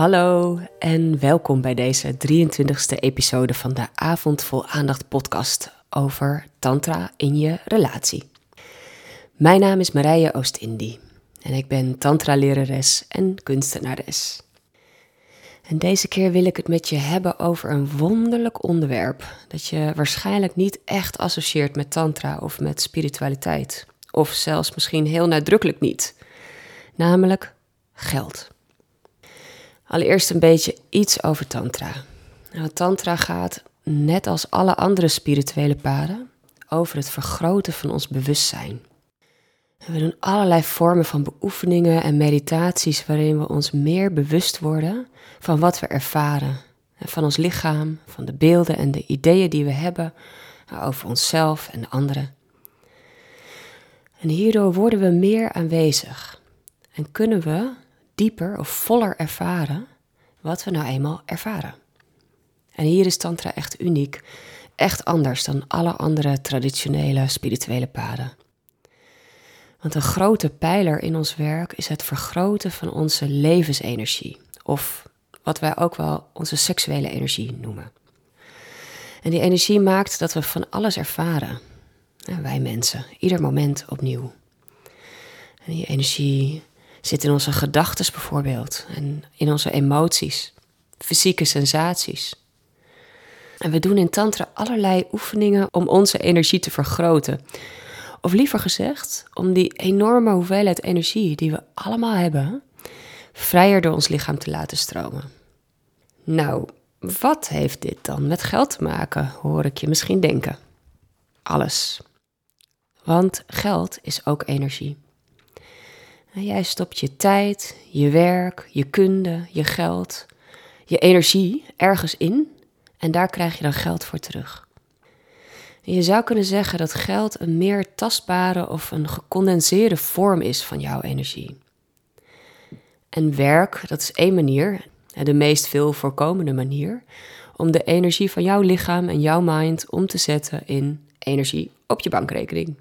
Hallo en welkom bij deze 23e episode van de Avond Vol Aandacht podcast over Tantra in je relatie. Mijn naam is Marije Oost-Indie en ik ben Tantra-lerares en kunstenares. En deze keer wil ik het met je hebben over een wonderlijk onderwerp dat je waarschijnlijk niet echt associeert met Tantra of met spiritualiteit, of zelfs misschien heel nadrukkelijk niet, namelijk geld. Allereerst een beetje iets over Tantra. Nou, tantra gaat, net als alle andere spirituele paden, over het vergroten van ons bewustzijn. we doen allerlei vormen van beoefeningen en meditaties waarin we ons meer bewust worden van wat we ervaren. Van ons lichaam, van de beelden en de ideeën die we hebben over onszelf en de anderen. En hierdoor worden we meer aanwezig en kunnen we dieper of voller ervaren wat we nou eenmaal ervaren. En hier is Tantra echt uniek, echt anders dan alle andere traditionele spirituele paden. Want een grote pijler in ons werk is het vergroten van onze levensenergie, of wat wij ook wel onze seksuele energie noemen. En die energie maakt dat we van alles ervaren. wij mensen, ieder moment opnieuw. En die energie zit in onze gedachten bijvoorbeeld en in onze emoties, fysieke sensaties. En we doen in Tantra allerlei oefeningen om onze energie te vergroten. Of liever gezegd, om die enorme hoeveelheid energie die we allemaal hebben, vrijer door ons lichaam te laten stromen. Nou, wat heeft dit dan met geld te maken, hoor ik je misschien denken? Alles. Want geld is ook energie. Jij stopt je tijd, je werk, je kunde, je geld, je energie ergens in en daar krijg je dan geld voor terug. je zou kunnen zeggen dat geld een meer tastbare of een gecondenseerde vorm is van jouw energie. En werk, dat is één manier, de meest veel voorkomende manier, om de energie van jouw lichaam en jouw mind om te zetten in energie op je bankrekening.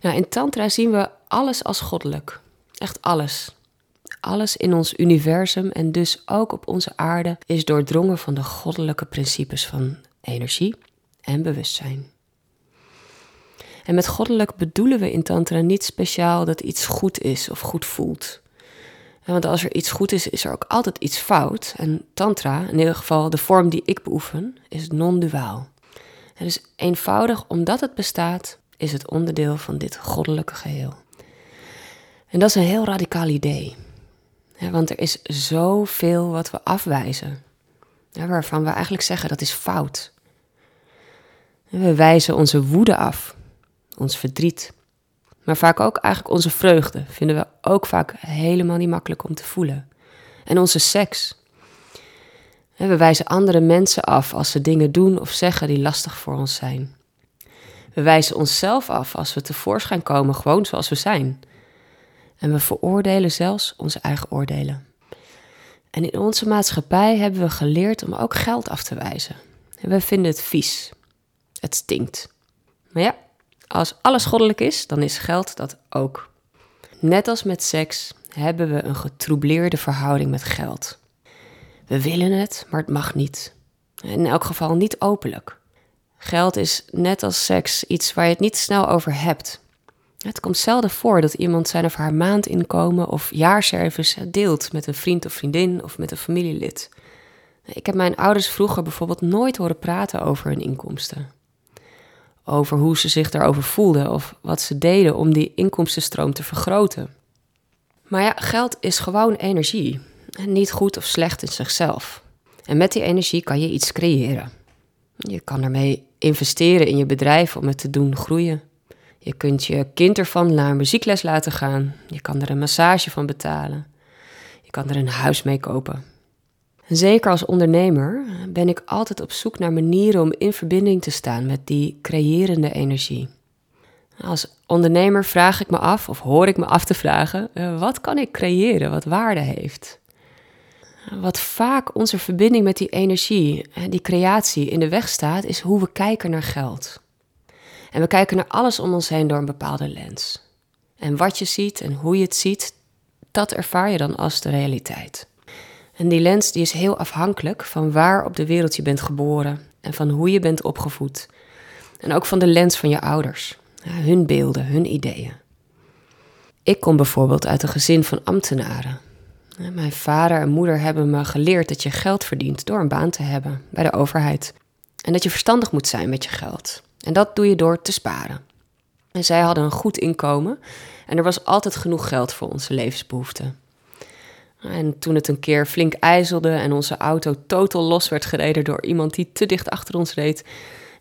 Nou, in Tantra zien we alles als goddelijk. Echt alles. Alles in ons universum en dus ook op onze aarde is doordrongen van de goddelijke principes van energie en bewustzijn. En met goddelijk bedoelen we in Tantra niet speciaal dat iets goed is of goed voelt. Want als er iets goed is, is er ook altijd iets fout. En Tantra, in ieder geval de vorm die ik beoefen, is non-duaal. Het is eenvoudig omdat het bestaat, is het onderdeel van dit goddelijke geheel. En dat is een heel radicaal idee. want er is zoveel wat we afwijzen, waarvan we eigenlijk zeggen dat is fout. we wijzen onze woede af, ons verdriet, maar vaak ook eigenlijk onze vreugde vinden we ook vaak helemaal niet makkelijk om te voelen. En onze seks. We wijzen andere mensen af als ze dingen doen of zeggen die lastig voor ons zijn. We wijzen onszelf af als we tevoorschijn komen gewoon zoals we zijn. En we veroordelen zelfs onze eigen oordelen. En in onze maatschappij hebben we geleerd om ook geld af te wijzen. En we vinden het vies. Het stinkt. Maar ja, als alles goddelijk is, dan is geld dat ook. Net als met seks hebben we een getroubleerde verhouding met geld. We willen het, maar het mag niet. In elk geval niet openlijk. Geld is net als seks iets waar je het niet snel over hebt. Het komt zelden voor dat iemand zijn of haar maandinkomen of jaarservice deelt met een vriend of vriendin of met een familielid. Ik heb mijn ouders vroeger bijvoorbeeld nooit horen praten over hun inkomsten. Over hoe ze zich daarover voelden of wat ze deden om die inkomstenstroom te vergroten. Maar ja, geld is gewoon energie. En niet goed of slecht in zichzelf. En met die energie kan je iets creëren. Je kan ermee investeren in je bedrijf om het te doen groeien. Je kunt je kind ervan naar een muziekles laten gaan. Je kan er een massage van betalen. Je kan er een huis mee kopen. En zeker als ondernemer ben ik altijd op zoek naar manieren om in verbinding te staan met die creërende energie. Als ondernemer vraag ik me af, of hoor ik me af te vragen, eh, wat kan ik creëren wat waarde heeft? Wat vaak onze verbinding met die energie, die creatie in de weg staat, is hoe we kijken naar geld. En we kijken naar alles om ons heen door een bepaalde lens. En wat je ziet en hoe je het ziet, dat ervaar je dan als de realiteit. En die lens die is heel afhankelijk van waar op de wereld je bent geboren en van hoe je bent opgevoed. En ook van de lens van je ouders, hun beelden, hun ideeën. Ik kom bijvoorbeeld uit een gezin van ambtenaren. Mijn vader en moeder hebben me geleerd dat je geld verdient door een baan te hebben bij de overheid. En dat je verstandig moet zijn met je geld. En dat doe je door te sparen. En zij hadden een goed inkomen en er was altijd genoeg geld voor onze levensbehoeften. En toen het een keer flink ijzelde en onze auto totaal los werd gereden door iemand die te dicht achter ons reed,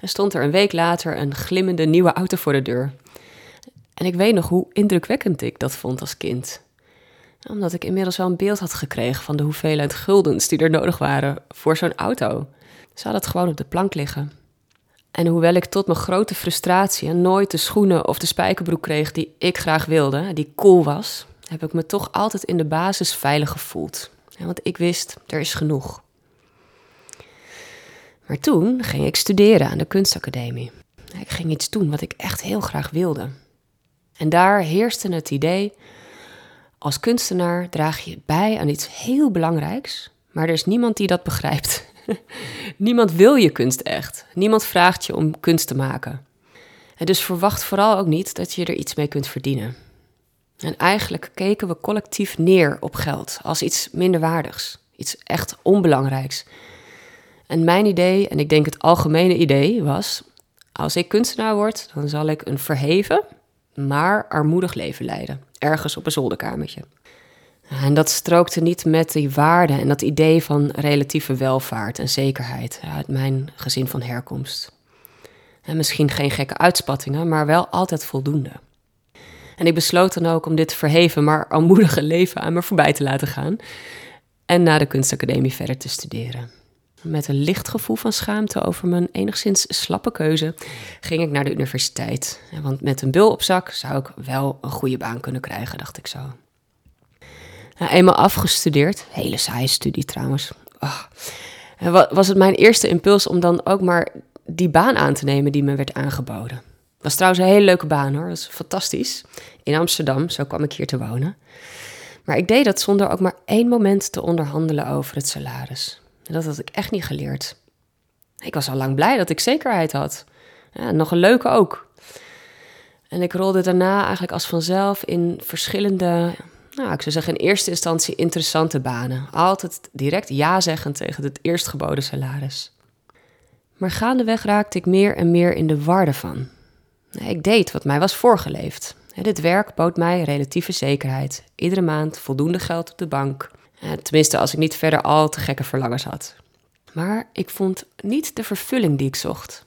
stond er een week later een glimmende nieuwe auto voor de deur. En ik weet nog hoe indrukwekkend ik dat vond als kind. Omdat ik inmiddels wel een beeld had gekregen van de hoeveelheid guldens die er nodig waren voor zo'n auto. Ze had het gewoon op de plank liggen. En hoewel ik tot mijn grote frustratie nooit de schoenen of de spijkerbroek kreeg die ik graag wilde, die cool was, heb ik me toch altijd in de basis veilig gevoeld. want ik wist, er is genoeg. Maar toen ging ik studeren aan de kunstacademie. Ik ging iets doen wat ik echt heel graag wilde. En daar heerste het idee: als kunstenaar draag je bij aan iets heel belangrijks, maar er is niemand die dat begrijpt. niemand wil je kunst echt. Niemand vraagt je om kunst te maken. En dus verwacht vooral ook niet dat je er iets mee kunt verdienen. En eigenlijk keken we collectief neer op geld als iets minderwaardigs, iets echt onbelangrijks. En mijn idee, en ik denk het algemene idee, was: als ik kunstenaar word, dan zal ik een verheven, maar armoedig leven leiden, ergens op een zolderkamertje. En dat strookte niet met die waarden en dat idee van relatieve welvaart en zekerheid uit mijn gezin van herkomst. En misschien geen gekke uitspattingen, maar wel altijd voldoende. En ik besloot dan ook om dit verheven, maar armoedige leven aan me voorbij te laten gaan en na de kunstacademie verder te studeren. Met een licht gevoel van schaamte over mijn enigszins slappe keuze ging ik naar de universiteit. Want met een bul op zak zou ik wel een goede baan kunnen krijgen, dacht ik zo. Nou, eenmaal afgestudeerd, hele saaie studie trouwens. Oh, was het mijn eerste impuls om dan ook maar die baan aan te nemen die me werd aangeboden. Was trouwens een hele leuke baan hoor, dat is fantastisch. In Amsterdam, zo kwam ik hier te wonen. Maar ik deed dat zonder ook maar één moment te onderhandelen over het salaris. Dat had ik echt niet geleerd. Ik was al lang blij dat ik zekerheid had. Ja, nog een leuke ook. En ik rolde daarna eigenlijk als vanzelf in verschillende, nou, ik zou zeggen in eerste instantie interessante banen. Altijd direct ja zeggen tegen het eerstgeboden salaris. Maar gaandeweg raakte ik meer en meer in de warde van. Ik deed wat mij was voorgeleefd. Dit werk bood mij relatieve zekerheid. Iedere maand voldoende geld op de bank. Tenminste, als ik niet verder al te gekke verlangens had. Maar ik vond niet de vervulling die ik zocht.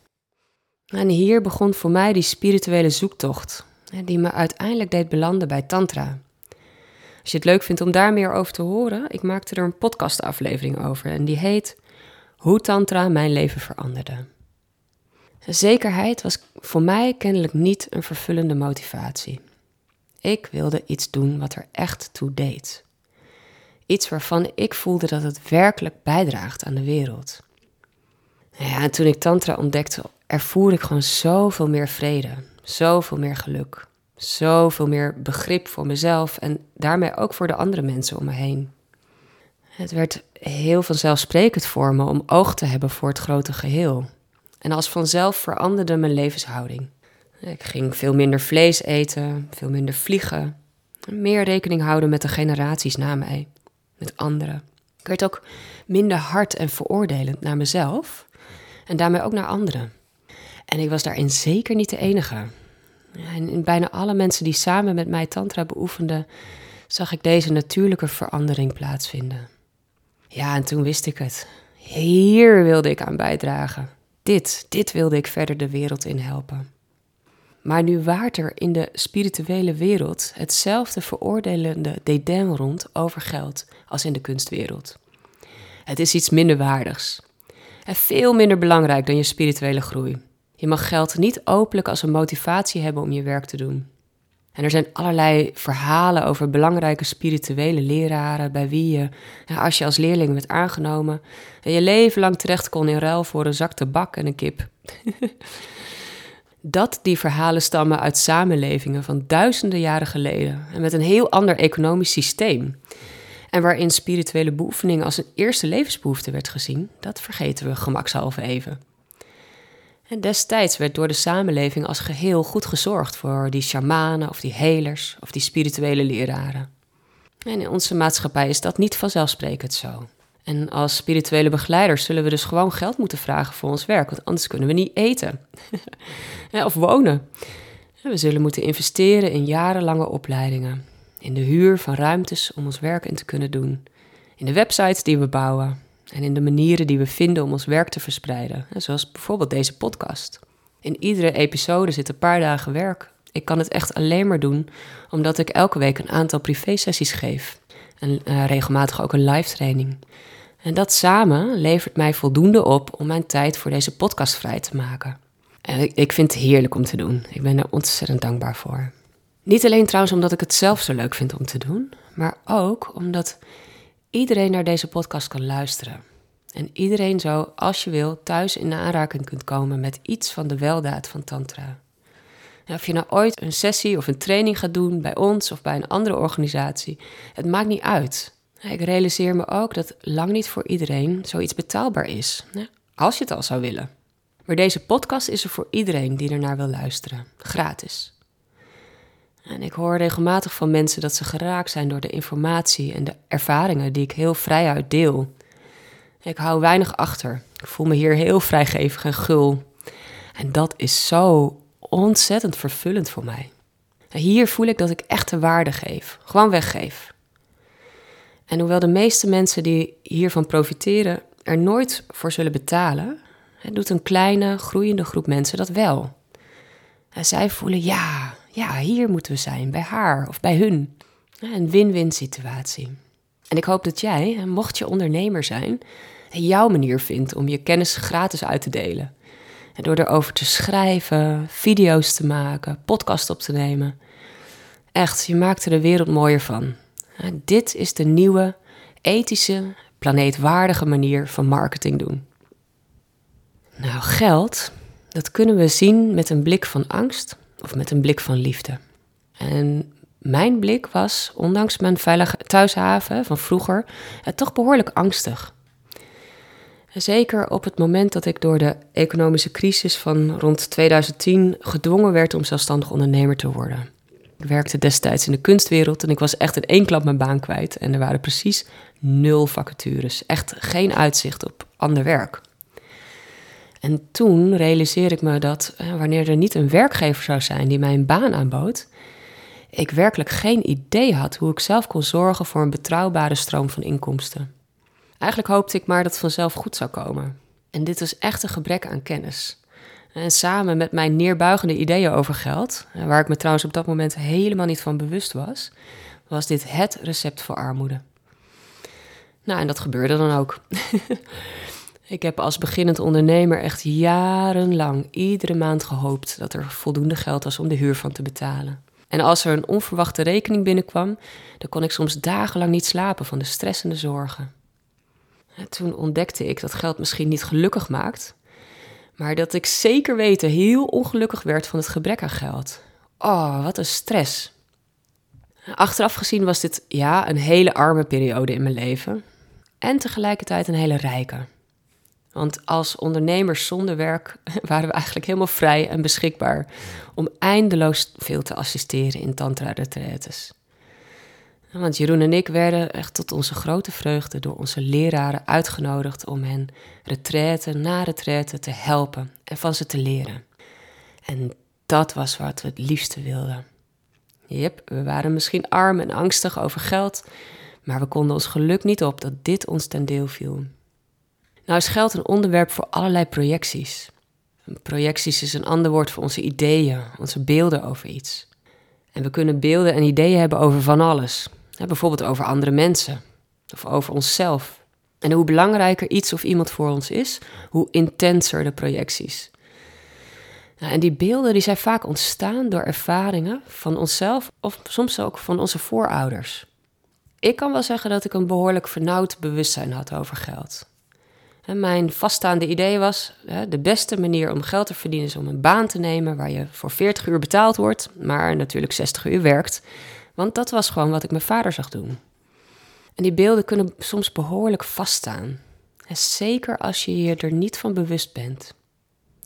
En hier begon voor mij die spirituele zoektocht, die me uiteindelijk deed belanden bij Tantra. Als je het leuk vindt om daar meer over te horen, ik maakte er een podcastaflevering over en die heet Hoe Tantra mijn leven veranderde. Zekerheid was voor mij kennelijk niet een vervullende motivatie. Ik wilde iets doen wat er echt toe deed. Iets waarvan ik voelde dat het werkelijk bijdraagt aan de wereld. Ja, en toen ik Tantra ontdekte, ervoer ik gewoon zoveel meer vrede, zoveel meer geluk, zoveel meer begrip voor mezelf en daarmee ook voor de andere mensen om me heen. Het werd heel vanzelfsprekend voor me om oog te hebben voor het grote geheel. En als vanzelf veranderde mijn levenshouding. Ik ging veel minder vlees eten, veel minder vliegen, meer rekening houden met de generaties na mij, met anderen. Ik werd ook minder hard en veroordelend naar mezelf en daarmee ook naar anderen. En ik was daarin zeker niet de enige. En in bijna alle mensen die samen met mij Tantra beoefenden, zag ik deze natuurlijke verandering plaatsvinden. Ja, en toen wist ik het. Hier wilde ik aan bijdragen. Dit, dit wilde ik verder de wereld in helpen. Maar nu waart er in de spirituele wereld hetzelfde veroordelende dédain rond over geld als in de kunstwereld. Het is iets minder waardigs en veel minder belangrijk dan je spirituele groei. Je mag geld niet openlijk als een motivatie hebben om je werk te doen. En er zijn allerlei verhalen over belangrijke spirituele leraren bij wie je, als je als leerling werd aangenomen, je leven lang terecht kon in ruil voor een zak tabak en een kip. dat die verhalen stammen uit samenlevingen van duizenden jaren geleden en met een heel ander economisch systeem. En waarin spirituele beoefening als een eerste levensbehoefte werd gezien, dat vergeten we gemakshalve even. En destijds werd door de samenleving als geheel goed gezorgd voor die shamanen of die helers of die spirituele leraren. En in onze maatschappij is dat niet vanzelfsprekend zo. En als spirituele begeleiders zullen we dus gewoon geld moeten vragen voor ons werk, want anders kunnen we niet eten of wonen. We zullen moeten investeren in jarenlange opleidingen, in de huur van ruimtes om ons werk in te kunnen doen, in de websites die we bouwen en in de manieren die we vinden om ons werk te verspreiden, zoals bijvoorbeeld deze podcast. In iedere episode zit een paar dagen werk. Ik kan het echt alleen maar doen omdat ik elke week een aantal privé-sessies geef en uh, regelmatig ook een live training. En dat samen levert mij voldoende op om mijn tijd voor deze podcast vrij te maken. En ik vind het heerlijk om te doen. Ik ben er ontzettend dankbaar voor. Niet alleen trouwens omdat ik het zelf zo leuk vind om te doen, maar ook omdat iedereen naar deze podcast kan luisteren. En iedereen zo, als je wil, thuis in aanraking kunt komen met iets van de weldaad van Tantra. of je nou ooit een sessie of een training gaat doen bij ons of bij een andere organisatie, het maakt niet uit. Ik realiseer me ook dat lang niet voor iedereen zoiets betaalbaar is, als je het al zou willen. Maar deze podcast is er voor iedereen die ernaar wil luisteren, gratis. En ik hoor regelmatig van mensen dat ze geraakt zijn door de informatie en de ervaringen die ik heel vrijuit deel. Ik hou weinig achter. Ik voel me hier heel vrijgevig en gul. En dat is zo ontzettend vervullend voor mij. Hier voel ik dat ik echte waarde geef, gewoon weggeef. En hoewel de meeste mensen die hiervan profiteren er nooit voor zullen betalen, doet een kleine, groeiende groep mensen dat wel. En zij voelen, ja, ja, hier moeten we zijn, bij haar of bij hun. Een win-win situatie. En ik hoop dat jij, mocht je ondernemer zijn, jouw manier vindt om je kennis gratis uit te delen. En door erover te schrijven, video's te maken, podcast op te nemen. Echt, je maakt er de wereld mooier van. Dit is de nieuwe, ethische, planeetwaardige manier van marketing doen. Nou, geld, dat kunnen we zien met een blik van angst of met een blik van liefde. En mijn blik was, ondanks mijn veilige thuishaven van vroeger, toch behoorlijk angstig. Zeker op het moment dat ik door de economische crisis van rond 2010 gedwongen werd om zelfstandig ondernemer te worden. Ik werkte destijds in de kunstwereld en ik was echt in één klap mijn baan kwijt. En er waren precies nul vacatures. Echt geen uitzicht op ander werk. En toen realiseerde ik me dat eh, wanneer er niet een werkgever zou zijn die mij een baan aanbood, ik werkelijk geen idee had hoe ik zelf kon zorgen voor een betrouwbare stroom van inkomsten. Eigenlijk hoopte ik maar dat het vanzelf goed zou komen. En dit was echt een gebrek aan kennis. En samen met mijn neerbuigende ideeën over geld, waar ik me trouwens op dat moment helemaal niet van bewust was, was dit het recept voor armoede. Nou, en dat gebeurde dan ook. ik heb als beginnend ondernemer echt jarenlang iedere maand gehoopt dat er voldoende geld was om de huur van te betalen. En als er een onverwachte rekening binnenkwam, dan kon ik soms dagenlang niet slapen van de stress zorgen. En toen ontdekte ik dat geld misschien niet gelukkig maakt, maar dat ik zeker weten heel ongelukkig werd van het gebrek aan geld. Oh, wat een stress. Achteraf gezien was dit ja een hele arme periode in mijn leven en tegelijkertijd een hele rijke. Want als ondernemers zonder werk waren we eigenlijk helemaal vrij en beschikbaar om eindeloos veel te assisteren in tantra-retretes. Want Jeroen en ik werden echt tot onze grote vreugde door onze leraren uitgenodigd om hen retraite na retraite te helpen en van ze te leren. En dat was wat we het liefste wilden. Jep, we waren misschien arm en angstig over geld, maar we konden ons geluk niet op dat dit ons ten deel viel. Nou is geld een onderwerp voor allerlei projecties. Projecties is een ander woord voor onze ideeën, onze beelden over iets. En we kunnen beelden en ideeën hebben over van alles bijvoorbeeld over andere mensen of over onszelf. En hoe belangrijker iets of iemand voor ons is, hoe intenser de projecties. Nou, en die beelden die zijn vaak ontstaan door ervaringen van onszelf of soms ook van onze voorouders. Ik kan wel zeggen dat ik een behoorlijk vernauwd bewustzijn had over geld. Mijn vaststaande idee was: de beste manier om geld te verdienen is om een baan te nemen waar je voor 40 uur betaald wordt, maar natuurlijk 60 uur werkt. Want dat was gewoon wat ik mijn vader zag doen. En die beelden kunnen soms behoorlijk vaststaan. Zeker als je je er niet van bewust bent.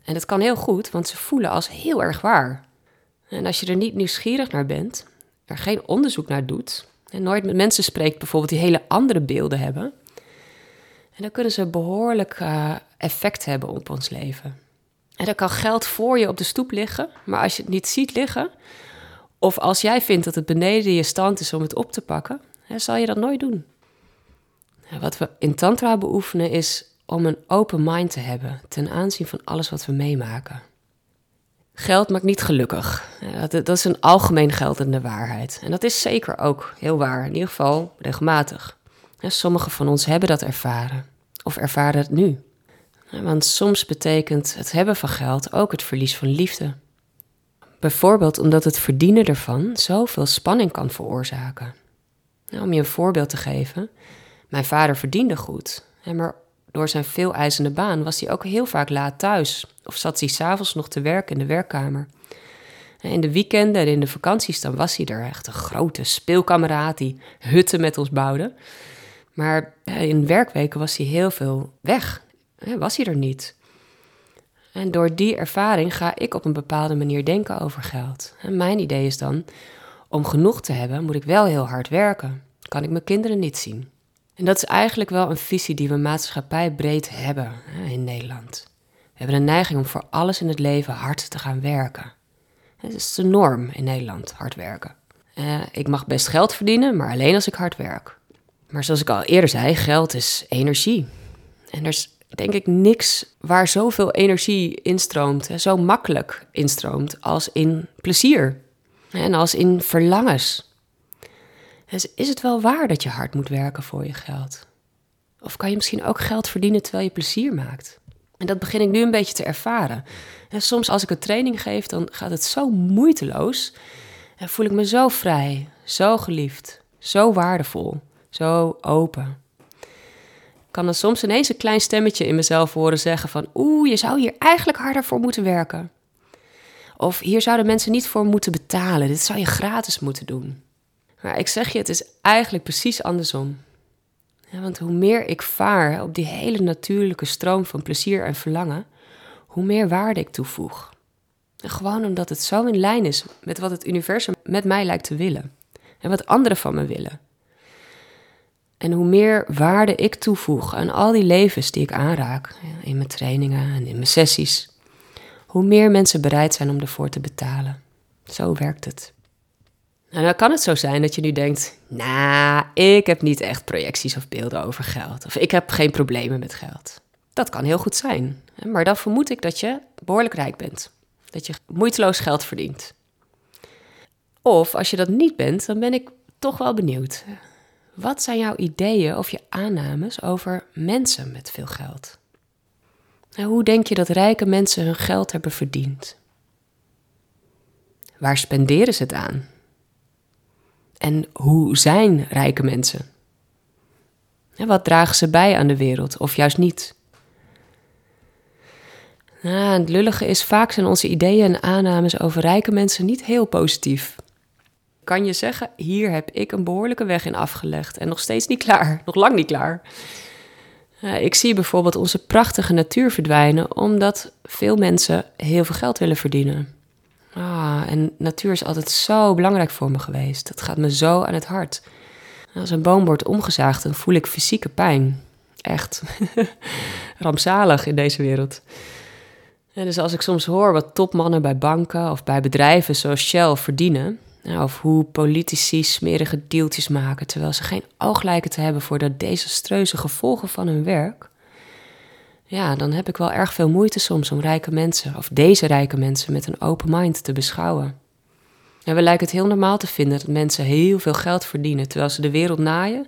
En dat kan heel goed, want ze voelen als heel erg waar. En als je er niet nieuwsgierig naar bent, er geen onderzoek naar doet, en nooit met mensen spreekt bijvoorbeeld die hele andere beelden hebben, en dan kunnen ze behoorlijk uh, effect hebben op ons leven. En dan kan geld voor je op de stoep liggen, maar als je het niet ziet liggen, of als jij vindt dat het beneden je stand is om het op te pakken, hè, zal je dat nooit doen. Wat we in Tantra beoefenen is om een open mind te hebben ten aanzien van alles wat we meemaken. Geld maakt niet gelukkig. Dat is een algemeen geldende waarheid. En dat is zeker ook heel waar, in ieder geval regelmatig. Sommigen van ons hebben dat ervaren, of ervaren het nu. Want soms betekent het hebben van geld ook het verlies van liefde. Bijvoorbeeld omdat het verdienen ervan zoveel spanning kan veroorzaken. Om je een voorbeeld te geven, mijn vader verdiende goed, maar door zijn veel eisende baan was hij ook heel vaak laat thuis of zat hij s'avonds nog te werken in de werkkamer. In de weekenden en in de vakanties dan was hij er echt een grote speelkameraad die hutten met ons bouwde. Maar in werkweken was hij heel veel weg, was hij er niet. En door die ervaring ga ik op een bepaalde manier denken over geld. En mijn idee is dan, om genoeg te hebben moet ik wel heel hard werken. Kan ik mijn kinderen niet zien. En dat is eigenlijk wel een visie die we maatschappij breed hebben in Nederland. We hebben een neiging om voor alles in het leven hard te gaan werken. Het is de norm in Nederland, hard werken. Uh, ik mag best geld verdienen, maar alleen als ik hard werk. Maar zoals ik al eerder zei, geld is energie. En er is denk ik niks waar zoveel energie instroomt, zo makkelijk instroomt, als in plezier en als in verlangens. Dus is het wel waar dat je hard moet werken voor je geld? Of kan je misschien ook geld verdienen terwijl je plezier maakt? En dat begin ik nu een beetje te ervaren. En soms als ik een training geef, dan gaat het zo moeiteloos. En voel ik me zo vrij, zo geliefd, zo waardevol, zo open. Ik kan dan soms ineens een klein stemmetje in mezelf horen zeggen van... Oeh, je zou hier eigenlijk harder voor moeten werken. Of hier zouden mensen niet voor moeten betalen. Dit zou je gratis moeten doen. Maar ik zeg je, het is eigenlijk precies andersom. Ja, want hoe meer ik vaar op die hele natuurlijke stroom van plezier en verlangen, hoe meer waarde ik toevoeg. Gewoon omdat het zo in lijn is met wat het universum met mij lijkt te willen. En wat anderen van me willen. En hoe meer waarde ik toevoeg aan al die levens die ik aanraak, in mijn trainingen en in mijn sessies, hoe meer mensen bereid zijn om ervoor te betalen. Zo werkt het. Nou, dan kan het zo zijn dat je nu denkt: Nou, ik heb niet echt projecties of beelden over geld. Of ik heb geen problemen met geld. Dat kan heel goed zijn. Maar dan vermoed ik dat je behoorlijk rijk bent. Dat je moeiteloos geld verdient. Of als je dat niet bent, dan ben ik toch wel benieuwd. Wat zijn jouw ideeën of je aannames over mensen met veel geld? Hoe denk je dat rijke mensen hun geld hebben verdiend? Waar spenderen ze het aan? En hoe zijn rijke mensen? wat dragen ze bij aan de wereld of juist niet? Nou, het lullige is, vaak zijn onze ideeën en aannames over rijke mensen niet heel positief. Kan je zeggen, hier heb ik een behoorlijke weg in afgelegd en nog steeds niet klaar, nog lang niet klaar. ik zie bijvoorbeeld onze prachtige natuur verdwijnen omdat veel mensen heel veel geld willen verdienen. Ah, en natuur is altijd zo belangrijk voor me geweest. Dat gaat me zo aan het hart. Als een boom wordt omgezaagd, dan voel ik fysieke pijn. Echt rampzalig in deze wereld. En dus als ik soms hoor wat topmannen bij banken of bij bedrijven zoals Shell verdienen, of hoe politici smerige deeltjes maken terwijl ze geen oog lijken te hebben voor de desastreuze gevolgen van hun werk, ja, dan heb ik wel erg veel moeite soms om rijke mensen, of deze rijke mensen, met een open mind te beschouwen. En we lijken het heel normaal te vinden dat mensen heel veel geld verdienen terwijl ze de wereld naaien.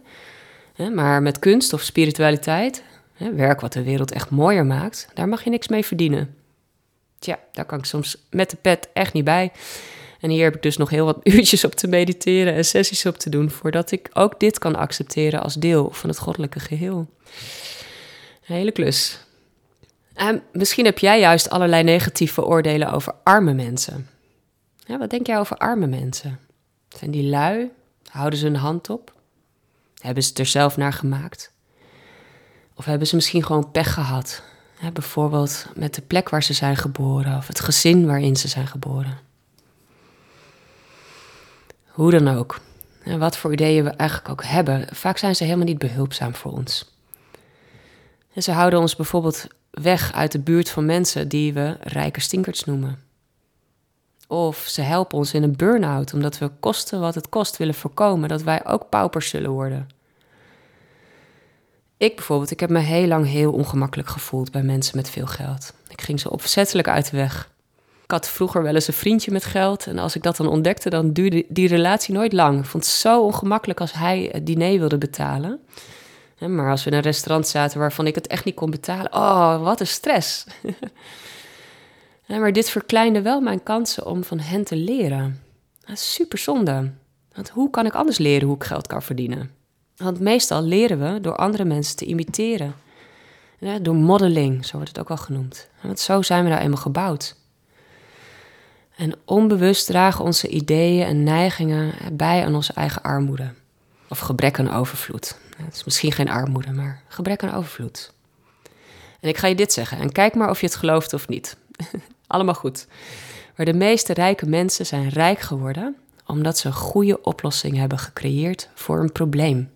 Maar met kunst of spiritualiteit, werk wat de wereld echt mooier maakt, daar mag je niks mee verdienen. Tja, daar kan ik soms met de pet echt niet bij. En hier heb ik dus nog heel wat uurtjes op te mediteren en sessies op te doen voordat ik ook dit kan accepteren als deel van het goddelijke geheel. Hele klus. En misschien heb jij juist allerlei negatieve oordelen over arme mensen. Wat denk jij over arme mensen? Zijn die lui? Houden ze een hand op? Hebben ze het er zelf naar gemaakt? Of hebben ze misschien gewoon pech gehad? bijvoorbeeld met de plek waar ze zijn geboren of het gezin waarin ze zijn geboren. Hoe dan ook. En wat voor ideeën we eigenlijk ook hebben, vaak zijn ze helemaal niet behulpzaam voor ons. En ze houden ons bijvoorbeeld weg uit de buurt van mensen die we rijke stinkers noemen. Of ze helpen ons in een burn-out omdat we kosten wat het kost willen voorkomen dat wij ook paupers zullen worden. Ik bijvoorbeeld, ik heb me heel lang heel ongemakkelijk gevoeld bij mensen met veel geld. Ik ging ze opzettelijk uit de weg. Ik had vroeger wel eens een vriendje met geld en als ik dat dan ontdekte, dan duurde die relatie nooit lang. Ik vond het zo ongemakkelijk als hij het diner wilde betalen. Maar als we in een restaurant zaten waarvan ik het echt niet kon betalen, oh, wat een stress. maar dit verkleinde wel mijn kansen om van hen te leren. Super zonde. Want hoe kan ik anders leren hoe ik geld kan verdienen? Want meestal leren we door andere mensen te imiteren. door modeling, zo wordt het ook al genoemd. Want zo zijn we nou eenmaal gebouwd. En onbewust dragen onze ideeën en neigingen bij aan onze eigen armoede. Of gebrek aan overvloed. Het is misschien geen armoede, maar gebrek aan overvloed. En ik ga je dit zeggen, en kijk maar of je het gelooft of niet. Allemaal goed. Maar de meeste rijke mensen zijn rijk geworden omdat ze een goede oplossing hebben gecreëerd voor een probleem.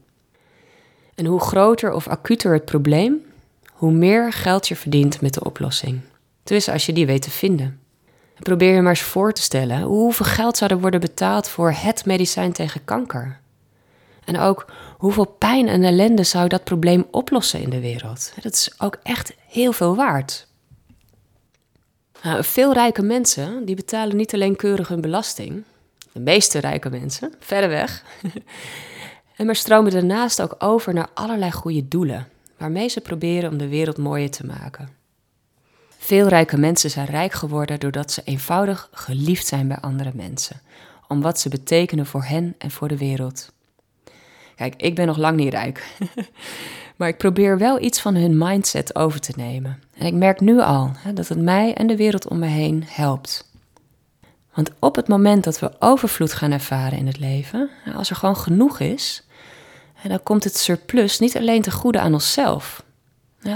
En hoe groter of acuter het probleem, hoe meer geld je verdient met de oplossing. Dus als je die weet te vinden. Probeer je maar eens voor te stellen hoeveel geld zou er worden betaald voor het medicijn tegen kanker. En ook hoeveel pijn en ellende zou dat probleem oplossen in de wereld. Dat is ook echt heel veel waard. Nou, veel rijke mensen die betalen niet alleen keurig hun belasting. De meeste rijke mensen, verder weg. En maar stromen daarnaast ook over naar allerlei goede doelen, waarmee ze proberen om de wereld mooier te maken. Veel rijke mensen zijn rijk geworden doordat ze eenvoudig geliefd zijn bij andere mensen, om wat ze betekenen voor hen en voor de wereld. Kijk, ik ben nog lang niet rijk, maar ik probeer wel iets van hun mindset over te nemen. En ik merk nu al hè, dat het mij en de wereld om me heen helpt. Want op het moment dat we overvloed gaan ervaren in het leven, als er gewoon genoeg is, dan komt het surplus niet alleen te goede aan onszelf.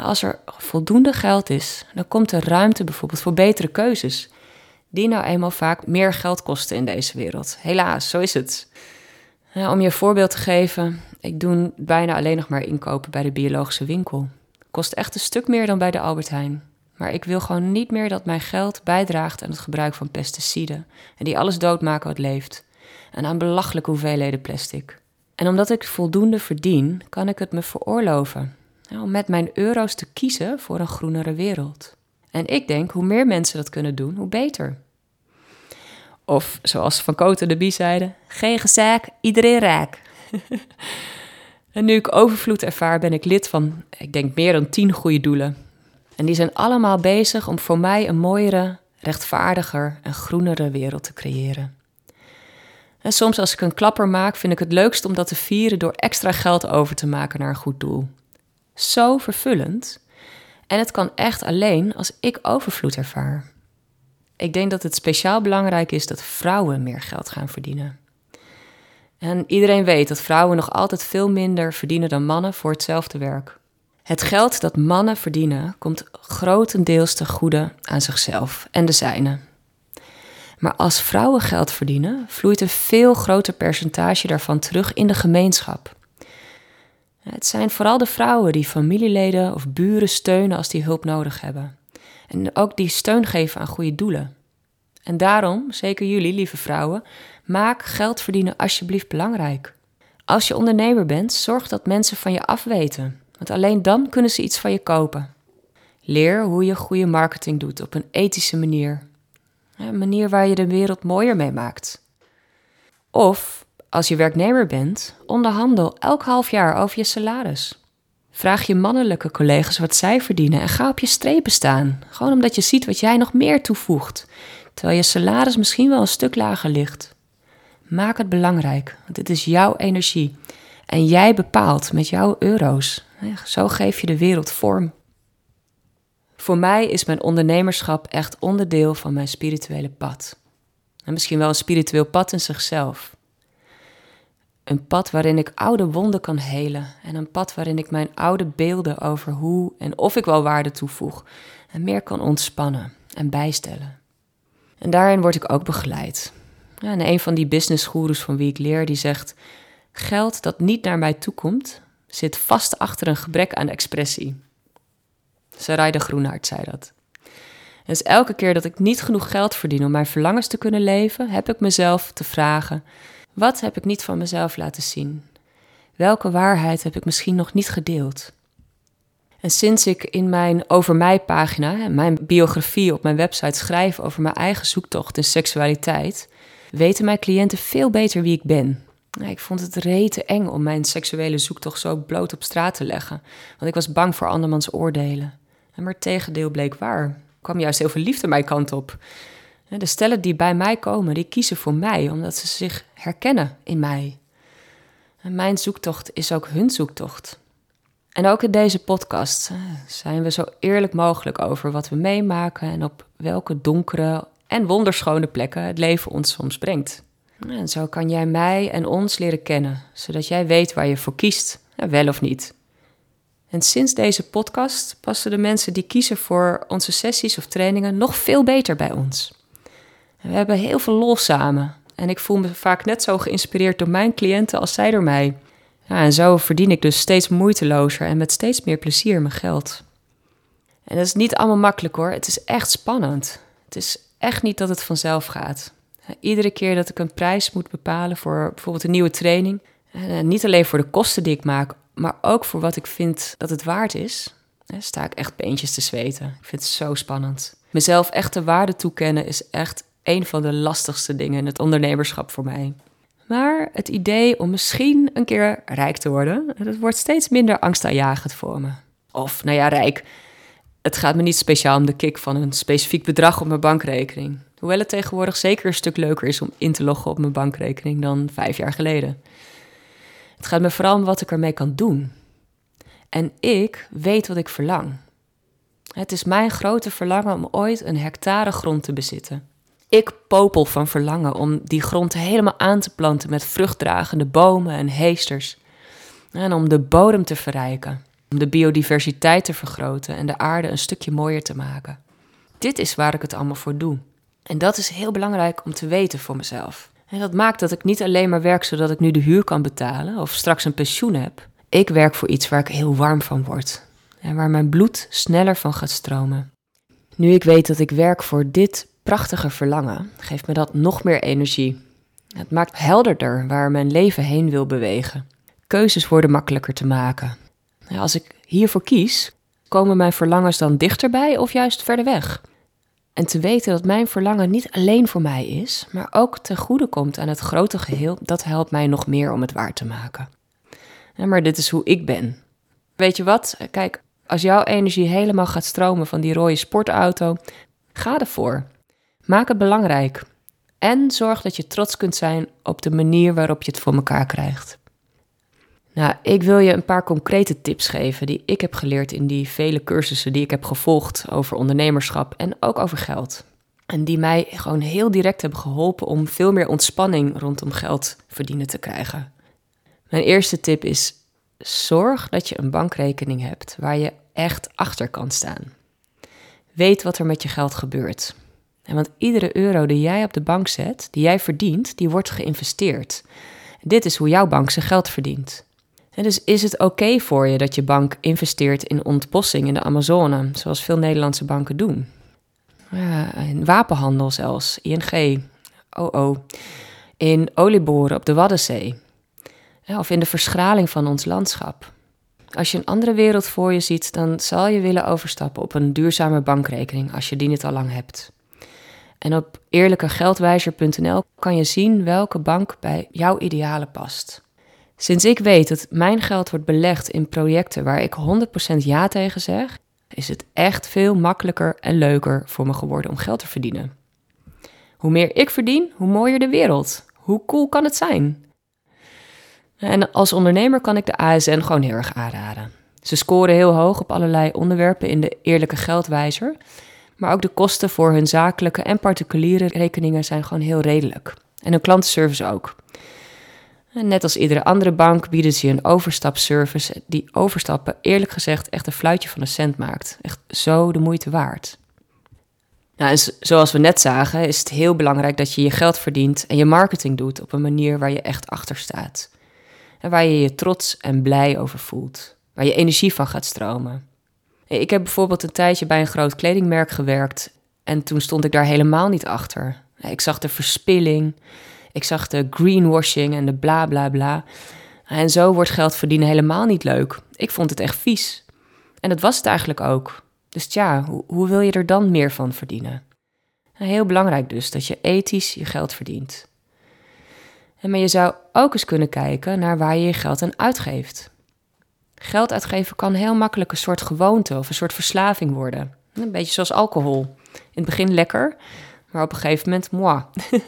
Als er voldoende geld is, dan komt er ruimte bijvoorbeeld voor betere keuzes, die nou eenmaal vaak meer geld kosten in deze wereld. Helaas, zo is het. Om je een voorbeeld te geven, ik doe bijna alleen nog maar inkopen bij de biologische winkel. Kost echt een stuk meer dan bij de Albert Heijn. Maar ik wil gewoon niet meer dat mijn geld bijdraagt aan het gebruik van pesticiden. En die alles doodmaken wat leeft. En aan belachelijke hoeveelheden plastic. En omdat ik voldoende verdien, kan ik het me veroorloven. Om met mijn euro's te kiezen voor een groenere wereld. En ik denk, hoe meer mensen dat kunnen doen, hoe beter. Of zoals Van Koten de Bie zeiden, geen gezaak, iedereen raak. en nu ik overvloed ervaar, ben ik lid van, ik denk, meer dan tien goede doelen. En die zijn allemaal bezig om voor mij een mooiere, rechtvaardiger en groenere wereld te creëren. En soms als ik een klapper maak, vind ik het leukst om dat te vieren door extra geld over te maken naar een goed doel. Zo vervullend. En het kan echt alleen als ik overvloed ervaar. Ik denk dat het speciaal belangrijk is dat vrouwen meer geld gaan verdienen. En iedereen weet dat vrouwen nog altijd veel minder verdienen dan mannen voor hetzelfde werk. Het geld dat mannen verdienen komt grotendeels ten goede aan zichzelf en de zijnen. Maar als vrouwen geld verdienen, vloeit een veel groter percentage daarvan terug in de gemeenschap. Het zijn vooral de vrouwen die familieleden of buren steunen als die hulp nodig hebben. En ook die steun geven aan goede doelen. En daarom, zeker jullie, lieve vrouwen, maak geld verdienen alsjeblieft belangrijk. Als je ondernemer bent, zorg dat mensen van je afweten, want alleen dan kunnen ze iets van je kopen. Leer hoe je goede marketing doet op een ethische manier. Een manier waar je de wereld mooier mee maakt. Of, als je werknemer bent, onderhandel elk half jaar over je salaris. Vraag je mannelijke collega's wat zij verdienen en ga op je strepen staan. Gewoon omdat je ziet wat jij nog meer toevoegt, terwijl je salaris misschien wel een stuk lager ligt. Maak het belangrijk, want dit is jouw energie. En jij bepaalt met jouw euro's. Zo geef je de wereld vorm. Voor mij is mijn ondernemerschap echt onderdeel van mijn spirituele pad. En misschien wel een spiritueel pad in zichzelf. Een pad waarin ik oude wonden kan helen en een pad waarin ik mijn oude beelden over hoe en of ik wel waarde toevoeg en meer kan ontspannen en bijstellen. En daarin word ik ook begeleid. Ja, en een van die businessgoeroes van wie ik leer, die zegt: Geld dat niet naar mij toekomt, zit vast achter een gebrek aan expressie. Sarai de Groenhart zei dat. Dus elke keer dat ik niet genoeg geld verdien om mijn verlangens te kunnen leven, heb ik mezelf te vragen: wat heb ik niet van mezelf laten zien? Welke waarheid heb ik misschien nog niet gedeeld? En sinds ik in mijn Over mij pagina, mijn biografie op mijn website schrijf over mijn eigen zoektocht in seksualiteit, weten mijn cliënten veel beter wie ik ben. Ik vond het rete eng om mijn seksuele zoektocht zo bloot op straat te leggen, want ik was bang voor andermans oordelen. En maar het tegendeel bleek waar. Er kwam juist heel veel liefde mijn kant op. De stellen die bij mij komen, die kiezen voor mij omdat ze zich herkennen in mij. Mijn zoektocht is ook hun zoektocht. En ook in deze podcast zijn we zo eerlijk mogelijk over wat we meemaken en op welke donkere en wonderschone plekken het leven ons soms brengt. En zo kan jij mij en ons leren kennen, zodat jij weet waar je voor kiest, wel of niet. En sinds deze podcast passen de mensen die kiezen voor onze sessies of trainingen nog veel beter bij ons. We hebben heel veel lol samen en ik voel me vaak net zo geïnspireerd door mijn cliënten als zij door mij. Ja, en zo verdien ik dus steeds moeitelozer en met steeds meer plezier mijn geld. En dat is niet allemaal makkelijk hoor, het is echt spannend. Het is echt niet dat het vanzelf gaat. Iedere keer dat ik een prijs moet bepalen voor bijvoorbeeld een nieuwe training, niet alleen voor de kosten die ik maak, maar ook voor wat ik vind dat het waard is, sta ik echt beentjes te zweten. Ik vind het zo spannend. Mezelf echte waarde toekennen is echt een van de lastigste dingen in het ondernemerschap voor mij. Maar het idee om misschien een keer rijk te worden, dat wordt steeds minder angstaanjagend voor me. Of, nou ja, rijk. Het gaat me niet speciaal om de kick van een specifiek bedrag op mijn bankrekening. Hoewel het tegenwoordig zeker een stuk leuker is om in te loggen op mijn bankrekening dan vijf jaar geleden. Het gaat me vooral om wat ik ermee kan doen. En ik weet wat ik verlang. Het is mijn grote verlangen om ooit een hectare grond te bezitten. Ik popel van verlangen om die grond helemaal aan te planten met vruchtdragende bomen en heesters. En om de bodem te verrijken, om de biodiversiteit te vergroten en de aarde een stukje mooier te maken. Dit is waar ik het allemaal voor doe. En dat is heel belangrijk om te weten voor mezelf. En dat maakt dat ik niet alleen maar werk zodat ik nu de huur kan betalen of straks een pensioen heb. Ik werk voor iets waar ik heel warm van word en waar mijn bloed sneller van gaat stromen. Nu ik weet dat ik werk voor dit prachtige verlangen, geeft me dat nog meer energie. Het maakt helderder waar mijn leven heen wil bewegen. Keuzes worden makkelijker te maken. Als ik hiervoor kies, komen mijn verlangens dan dichterbij of juist verder weg? En te weten dat mijn verlangen niet alleen voor mij is, maar ook ten goede komt aan het grote geheel, dat helpt mij nog meer om het waar te maken. maar dit is hoe ik ben. Weet je wat? Kijk, als jouw energie helemaal gaat stromen van die rode sportauto, ga ervoor. Maak het belangrijk. En zorg dat je trots kunt zijn op de manier waarop je het voor elkaar krijgt. Nou, ik wil je een paar concrete tips geven die ik heb geleerd in die vele cursussen die ik heb gevolgd over ondernemerschap en ook over geld. En die mij gewoon heel direct hebben geholpen om veel meer ontspanning rondom geld verdienen te krijgen. Mijn eerste tip is: zorg dat je een bankrekening hebt waar je echt achter kan staan. Weet wat er met je geld gebeurt. En want iedere euro die jij op de bank zet, die jij verdient, die wordt geïnvesteerd. Dit is hoe jouw bank zijn geld verdient. En dus is het oké voor je dat je bank investeert in ontbossing in de Amazone, zoals veel Nederlandse banken doen? In wapenhandel zelfs, ING, OO, in olieboren op de Waddenzee, of in de verschraling van ons landschap. Als je een andere wereld voor je ziet, dan zal je willen overstappen op een duurzame bankrekening als je die niet al lang hebt. En op eerlijkegeldwijzer.nl kan je zien welke bank bij jouw idealen past. Sinds ik weet dat mijn geld wordt belegd in projecten waar ik 100% ja tegen zeg, is het echt veel makkelijker en leuker voor me geworden om geld te verdienen. Hoe meer ik verdien, hoe mooier de wereld. Hoe cool kan het zijn? En als ondernemer kan ik de ASN gewoon heel erg aanraden. Ze scoren heel hoog op allerlei onderwerpen in de eerlijke geldwijzer. Maar ook de kosten voor hun zakelijke en particuliere rekeningen zijn gewoon heel redelijk. En hun klantenservice ook. net als iedere andere bank bieden ze een overstapservice die overstappen eerlijk gezegd echt een fluitje van een cent maakt. Echt zo de moeite waard. Nou, en zoals we net zagen, is het heel belangrijk dat je je geld verdient en je marketing doet op een manier waar je echt achter staat. En waar je je trots en blij over voelt. Waar je energie van gaat stromen. Ik heb bijvoorbeeld een tijdje bij een groot kledingmerk gewerkt en toen stond ik daar helemaal niet achter. Ik zag de verspilling, ik zag de greenwashing en de bla bla bla. En zo wordt geld verdienen helemaal niet leuk. Ik vond het echt vies. En dat was het eigenlijk ook. Dus tja, hoe, wil je er dan meer van verdienen? Heel belangrijk dus dat je ethisch je geld verdient. En maar je zou ook eens kunnen kijken naar waar je je geld aan uitgeeft. Geld uitgeven kan heel makkelijk een soort gewoonte of een soort verslaving worden. Een beetje zoals alcohol. In het begin lekker, maar op een gegeven moment moi.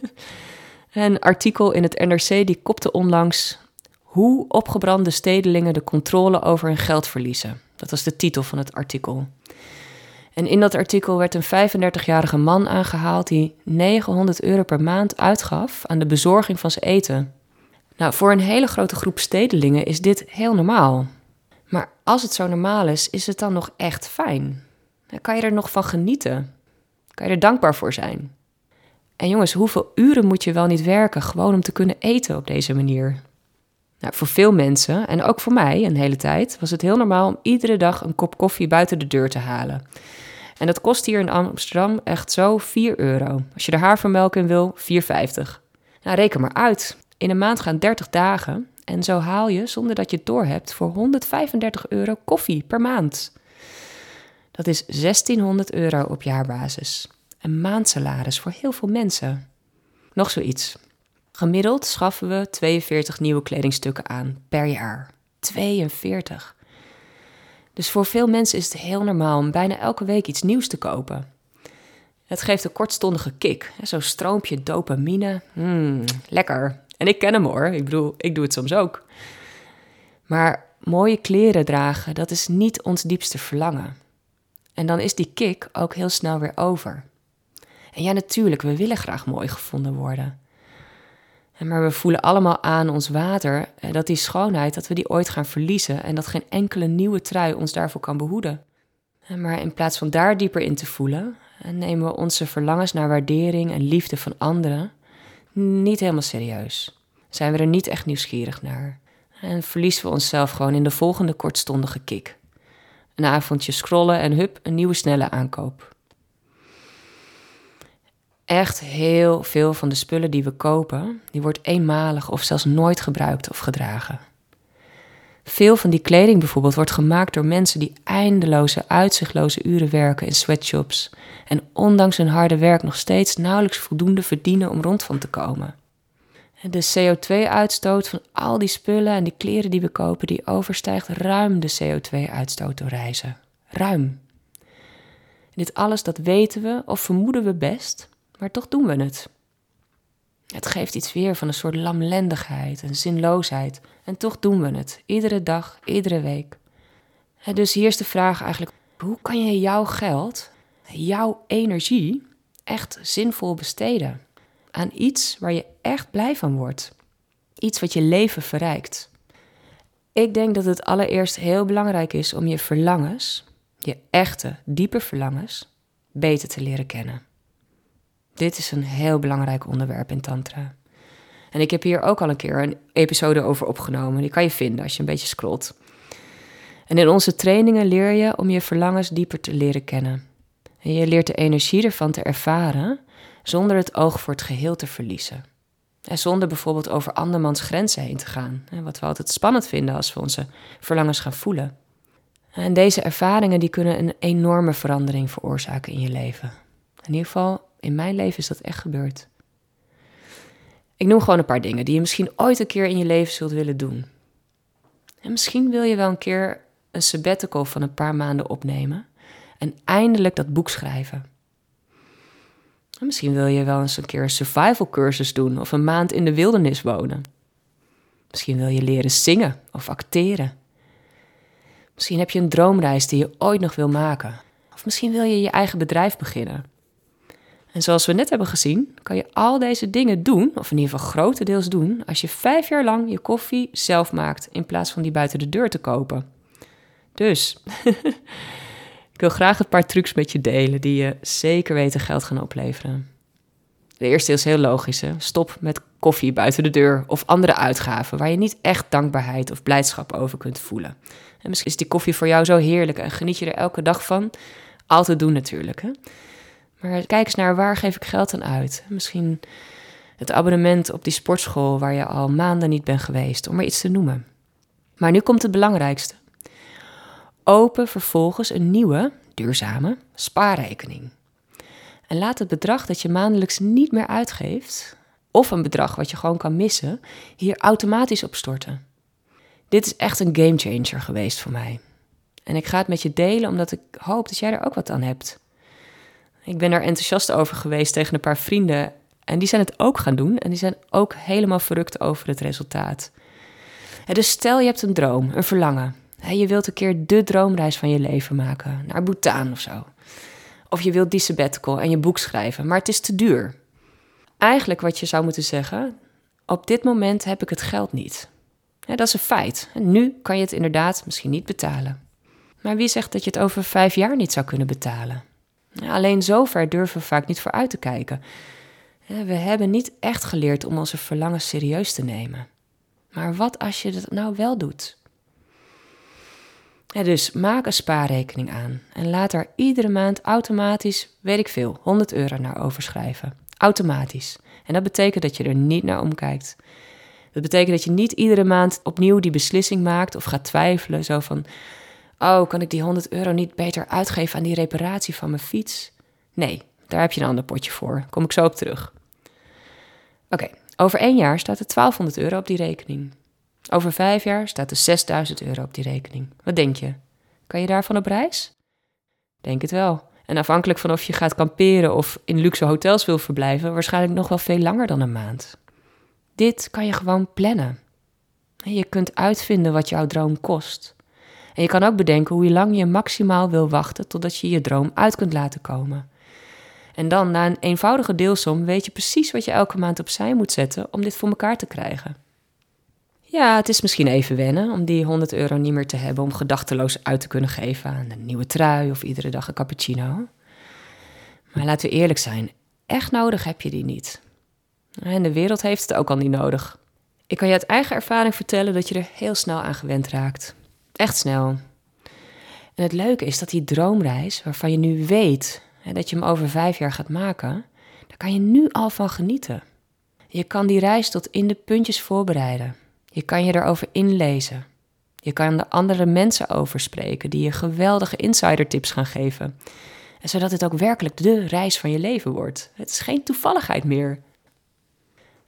een artikel in het NRC die kopte onlangs hoe opgebrande stedelingen de controle over hun geld verliezen. Dat was de titel van het artikel. En in dat artikel werd een 35-jarige man aangehaald die 900 euro per maand uitgaf aan de bezorging van zijn eten. Nou, voor een hele grote groep stedelingen is dit heel normaal. Maar als het zo normaal is, is het dan nog echt fijn? Kan je er nog van genieten? Kan je er dankbaar voor zijn? En jongens, hoeveel uren moet je wel niet werken gewoon om te kunnen eten op deze manier? Nou, voor veel mensen, en ook voor mij een hele tijd, was het heel normaal om iedere dag een kop koffie buiten de deur te halen. En dat kost hier in Amsterdam echt zo 4 euro. Als je er havermelk in wil, 4,50. Nou, reken maar uit. In een maand gaan 30 dagen. En zo haal je, zonder dat je het doorhebt, voor 135 euro koffie per maand. Dat is 1600 euro op jaarbasis. Een maandsalaris voor heel veel mensen. Nog zoiets. Gemiddeld schaffen we 42 nieuwe kledingstukken aan per jaar. 42. Dus voor veel mensen is het heel normaal om bijna elke week iets nieuws te kopen. Het geeft een kortstondige kick, zo'n stroompje dopamine. Mmm, lekker. En ik ken hem hoor, ik bedoel, ik doe het soms ook. Maar mooie kleren dragen, dat is niet ons diepste verlangen. En dan is die kick ook heel snel weer over. En ja, natuurlijk, we willen graag mooi gevonden worden. Maar we voelen allemaal aan ons water eh, dat die schoonheid, dat we die ooit gaan verliezen en dat geen enkele nieuwe trui ons daarvoor kan behoeden. Maar in plaats van daar dieper in te voelen, eh, nemen we onze verlangens naar waardering en liefde van anderen niet helemaal serieus. Zijn we er niet echt nieuwsgierig naar. En verliezen we onszelf gewoon in de volgende kortstondige kick. Een avondje scrollen en hup, een nieuwe snelle aankoop echt heel veel van de spullen die we kopen, die wordt eenmalig of zelfs nooit gebruikt of gedragen. Veel van die kleding bijvoorbeeld wordt gemaakt door mensen die eindeloze, uitzichtloze uren werken in sweatshops en ondanks hun harde werk nog steeds nauwelijks voldoende verdienen om rond van te komen. De CO2-uitstoot van al die spullen en die kleren die we kopen, die overstijgt ruim de CO2-uitstoot door reizen. Ruim. dit alles, dat weten we of vermoeden we best, maar toch doen we het. Het geeft iets weer van een soort lamlendigheid en zinloosheid. En toch doen we het, iedere dag, iedere week. dus hier is de vraag eigenlijk: hoe kan je jouw geld, jouw energie, echt zinvol besteden? Aan iets waar je echt blij van wordt. Iets wat je leven verrijkt. Ik denk dat het allereerst heel belangrijk is om je verlangens, je echte, diepe verlangens, beter te leren kennen. Dit is een heel belangrijk onderwerp in Tantra. En ik heb hier ook al een keer een episode over opgenomen. Die kan je vinden als je een beetje scrolt. En in onze trainingen leer je om je verlangens dieper te leren kennen. En je leert de energie ervan te ervaren zonder het oog voor het geheel te verliezen. En zonder bijvoorbeeld over andermans grenzen heen te gaan. Wat we altijd spannend vinden als we onze verlangens gaan voelen. En deze ervaringen die kunnen een enorme verandering veroorzaken in je leven. In ieder geval in mijn leven is dat echt gebeurd. Ik noem gewoon een paar dingen die je misschien ooit een keer in je leven zult willen doen. En misschien wil je wel een keer een sabbatical van een paar maanden opnemen en eindelijk dat boek schrijven. En misschien wil je wel eens een keer een survival cursus doen of een maand in de wildernis wonen. Misschien wil je leren zingen of acteren. Misschien heb je een droomreis die je ooit nog wil maken. Of misschien wil je je eigen bedrijf beginnen En zoals we net hebben gezien, kan je al deze dingen doen, of in ieder geval grotendeels doen, als je vijf jaar lang je koffie zelf maakt in plaats van die buiten de deur te kopen. Dus, ik wil graag een paar trucs met je delen die je zeker weten geld gaan opleveren. De eerste is heel logisch. Hè? Stop met koffie buiten de deur of andere uitgaven waar je niet echt dankbaarheid of blijdschap over kunt voelen. En misschien is die koffie voor jou zo heerlijk en geniet je er elke dag van. Altijd doen natuurlijk. Hè? Maar kijk eens naar waar geef ik geld aan uit. Misschien het abonnement op die sportschool waar je al maanden niet bent geweest, om maar iets te noemen. Maar nu komt het belangrijkste. Open vervolgens een nieuwe, duurzame spaarrekening. En laat het bedrag dat je maandelijks niet meer uitgeeft, of een bedrag wat je gewoon kan missen, hier automatisch op storten. Dit is echt een gamechanger geweest voor mij. En ik ga het met je delen omdat ik hoop dat jij er ook wat aan hebt. Ik ben er enthousiast over geweest tegen een paar vrienden. En die zijn het ook gaan doen. En die zijn ook helemaal verrukt over het resultaat. Dus stel je hebt een droom, een verlangen. Je wilt een keer de droomreis van je leven maken. Naar Bhutan of zo. Of je wilt die sabbatical en je boek schrijven. Maar het is te duur. Eigenlijk wat je zou moeten zeggen. Op dit moment heb ik het geld niet. dat is een feit. Nu kan je het inderdaad misschien niet betalen. Maar wie zegt dat je het over vijf jaar niet zou kunnen betalen? Alleen zover durven we vaak niet voor uit te kijken. We hebben niet echt geleerd om onze verlangen serieus te nemen. Maar wat als je dat nou wel doet? dus maak een spaarrekening aan en laat daar iedere maand automatisch, weet ik veel, 100 euro naar overschrijven. Automatisch. En dat betekent dat je er niet naar omkijkt. Dat betekent dat je niet iedere maand opnieuw die beslissing maakt of gaat twijfelen. Zo van, Oh, kan ik die 100 euro niet beter uitgeven aan die reparatie van mijn fiets? Nee, daar heb je een ander potje voor. Kom ik zo op terug. Oké, over één jaar staat er 1200 euro op die rekening. Over vijf jaar staat er 6000 euro op die rekening. Wat denk je? Kan je daarvan op reis? Denk het wel. En afhankelijk van of je gaat kamperen of in luxe hotels wil verblijven, waarschijnlijk nog wel veel langer dan een maand. Dit kan je gewoon plannen. Je kunt uitvinden wat jouw droom kost. En je kan ook bedenken hoe lang je maximaal wil wachten totdat je je droom uit kunt laten komen. En dan, na een eenvoudige deelsom, weet je precies wat je elke maand opzij moet zetten om dit voor elkaar te krijgen. Ja, het is misschien even wennen om die 100 euro niet meer te hebben om gedachteloos uit te kunnen geven aan een nieuwe trui of iedere dag een cappuccino. Maar laten we eerlijk zijn, echt nodig heb je die niet. En de wereld heeft het ook al niet nodig. Ik kan je uit eigen ervaring vertellen dat je er heel snel aan gewend raakt. Echt snel. En het leuke is dat die droomreis, waarvan je nu weet hè, dat je hem over vijf jaar gaat maken, daar kan je nu al van genieten. Je kan die reis tot in de puntjes voorbereiden. Je kan je erover inlezen. Je kan er andere mensen over spreken die je geweldige insidertips gaan geven. En zodat het ook werkelijk de reis van je leven wordt. Het is geen toevalligheid meer.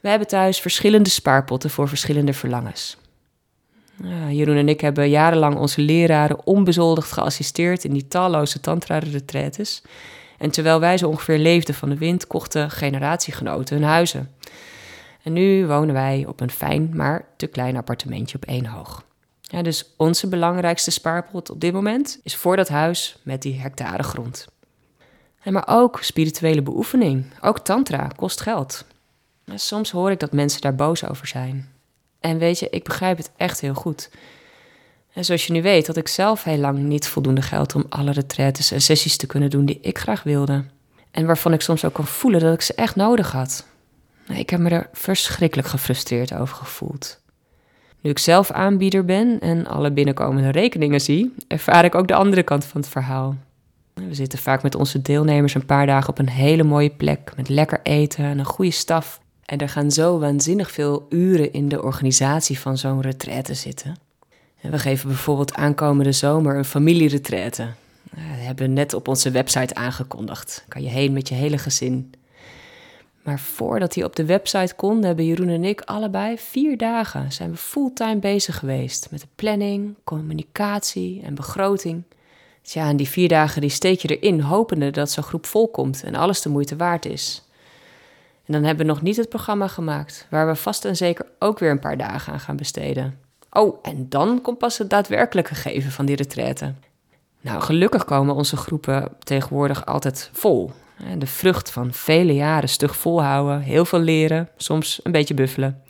We hebben thuis verschillende spaarpotten voor verschillende verlangens. Ja, Jeroen en ik hebben jarenlang onze leraren onbezoldigd geassisteerd in die talloze tantra-retretes. En terwijl wij zo ongeveer leefden van de wind, kochten generatiegenoten hun huizen. En nu wonen wij op een fijn, maar te klein appartementje op één hoog. Ja, dus onze belangrijkste spaarpot op dit moment is voor dat huis met die hectare grond. En maar ook spirituele beoefening, ook tantra, kost geld. soms hoor ik dat mensen daar boos over zijn. En weet je, ik begrijp het echt heel goed. En zoals je nu weet, had ik zelf heel lang niet voldoende geld om alle retraites en sessies te kunnen doen die ik graag wilde. En waarvan ik soms ook kan voelen dat ik ze echt nodig had. Ik heb me er verschrikkelijk gefrustreerd over gevoeld. Nu ik zelf aanbieder ben en alle binnenkomende rekeningen zie, ervaar ik ook de andere kant van het verhaal. We zitten vaak met onze deelnemers een paar dagen op een hele mooie plek met lekker eten en een goede staf. En er gaan zo waanzinnig veel uren in de organisatie van zo'n retraite zitten. En we geven bijvoorbeeld aankomende zomer een familieretraite. Dat hebben we net op onze website aangekondigd. Kan je heen met je hele gezin. Maar voordat hij op de website kon, hebben Jeroen en ik allebei vier dagen zijn we fulltime bezig geweest met de planning, communicatie en begroting. Tja, en die vier dagen die steek je erin, hopende dat zo'n groep volkomt en alles de moeite waard is. En dan hebben we nog niet het programma gemaakt, waar we vast en zeker ook weer een paar dagen aan gaan besteden. Oh, en dan komt pas het daadwerkelijke geven van die retraite. Nou, gelukkig komen onze groepen tegenwoordig altijd vol. De vrucht van vele jaren stug volhouden, heel veel leren, soms een beetje buffelen.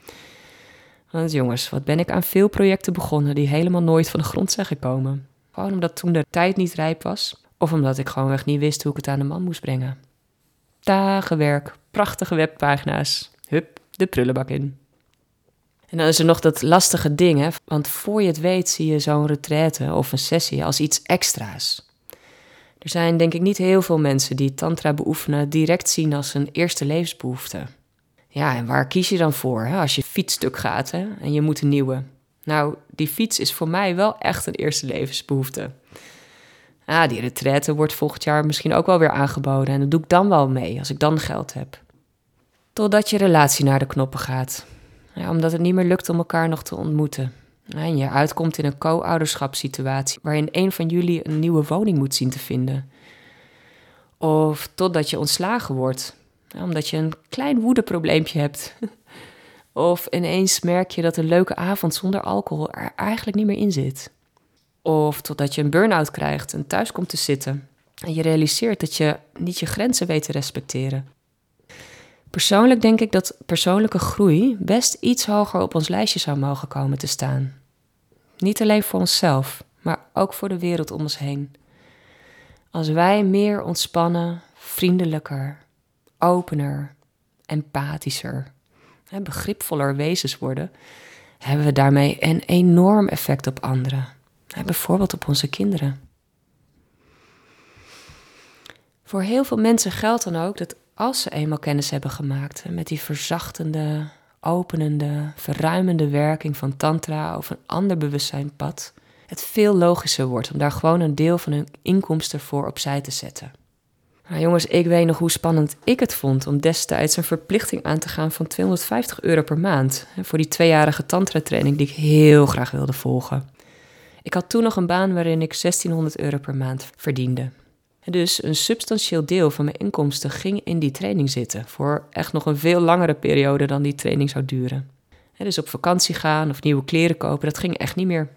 Want jongens, wat ben ik aan veel projecten begonnen die helemaal nooit van de grond zijn gekomen. Gewoon omdat toen de tijd niet rijp was, of omdat ik gewoonweg niet wist hoe ik het aan de man moest brengen. Dagen werk, prachtige webpagina's, hup, de prullenbak in. En dan is er nog dat lastige ding, hè? want voor je het weet zie je zo'n retraite of een sessie als iets extra's. Er zijn denk ik niet heel veel mensen die tantra beoefenen direct zien als een eerste levensbehoefte. Ja, en waar kies je dan voor hè? als je fietsstuk gaat hè? en je moet een nieuwe? Nou, die fiets is voor mij wel echt een eerste levensbehoefte. Ah, die retraite wordt volgend jaar misschien ook wel weer aangeboden en dat doe ik dan wel mee als ik dan geld heb. Totdat je relatie naar de knoppen gaat. Omdat het niet meer lukt om elkaar nog te ontmoeten. En je uitkomt in een co-ouderschapssituatie waarin een van jullie een nieuwe woning moet zien te vinden. Of totdat je ontslagen wordt, omdat je een klein woedeprobleempje hebt. Of ineens merk je dat een leuke avond zonder alcohol er eigenlijk niet meer in zit. Of totdat je een burn-out krijgt en thuis komt te zitten. En je realiseert dat je niet je grenzen weet te respecteren. Persoonlijk denk ik dat persoonlijke groei best iets hoger op ons lijstje zou mogen komen te staan. Niet alleen voor onszelf, maar ook voor de wereld om ons heen. Als wij meer ontspannen, vriendelijker, opener, empathischer en begripvoller wezens worden, hebben we daarmee een enorm effect op anderen. Bijvoorbeeld op onze kinderen. Voor heel veel mensen geldt dan ook dat als ze eenmaal kennis hebben gemaakt met die verzachtende, openende, verruimende werking van Tantra of een ander bewustzijnpad, het veel logischer wordt om daar gewoon een deel van hun inkomsten voor opzij te zetten. Nou jongens, ik weet nog hoe spannend ik het vond om destijds een verplichting aan te gaan van 250 euro per maand voor die tweejarige tantra-training die ik heel graag wilde volgen. Ik had toen nog een baan waarin ik 1600 euro per maand verdiende. Dus een substantieel deel van mijn inkomsten ging in die training zitten. Voor echt nog een veel langere periode dan die training zou duren. Dus op vakantie gaan of nieuwe kleren kopen, dat ging echt niet meer.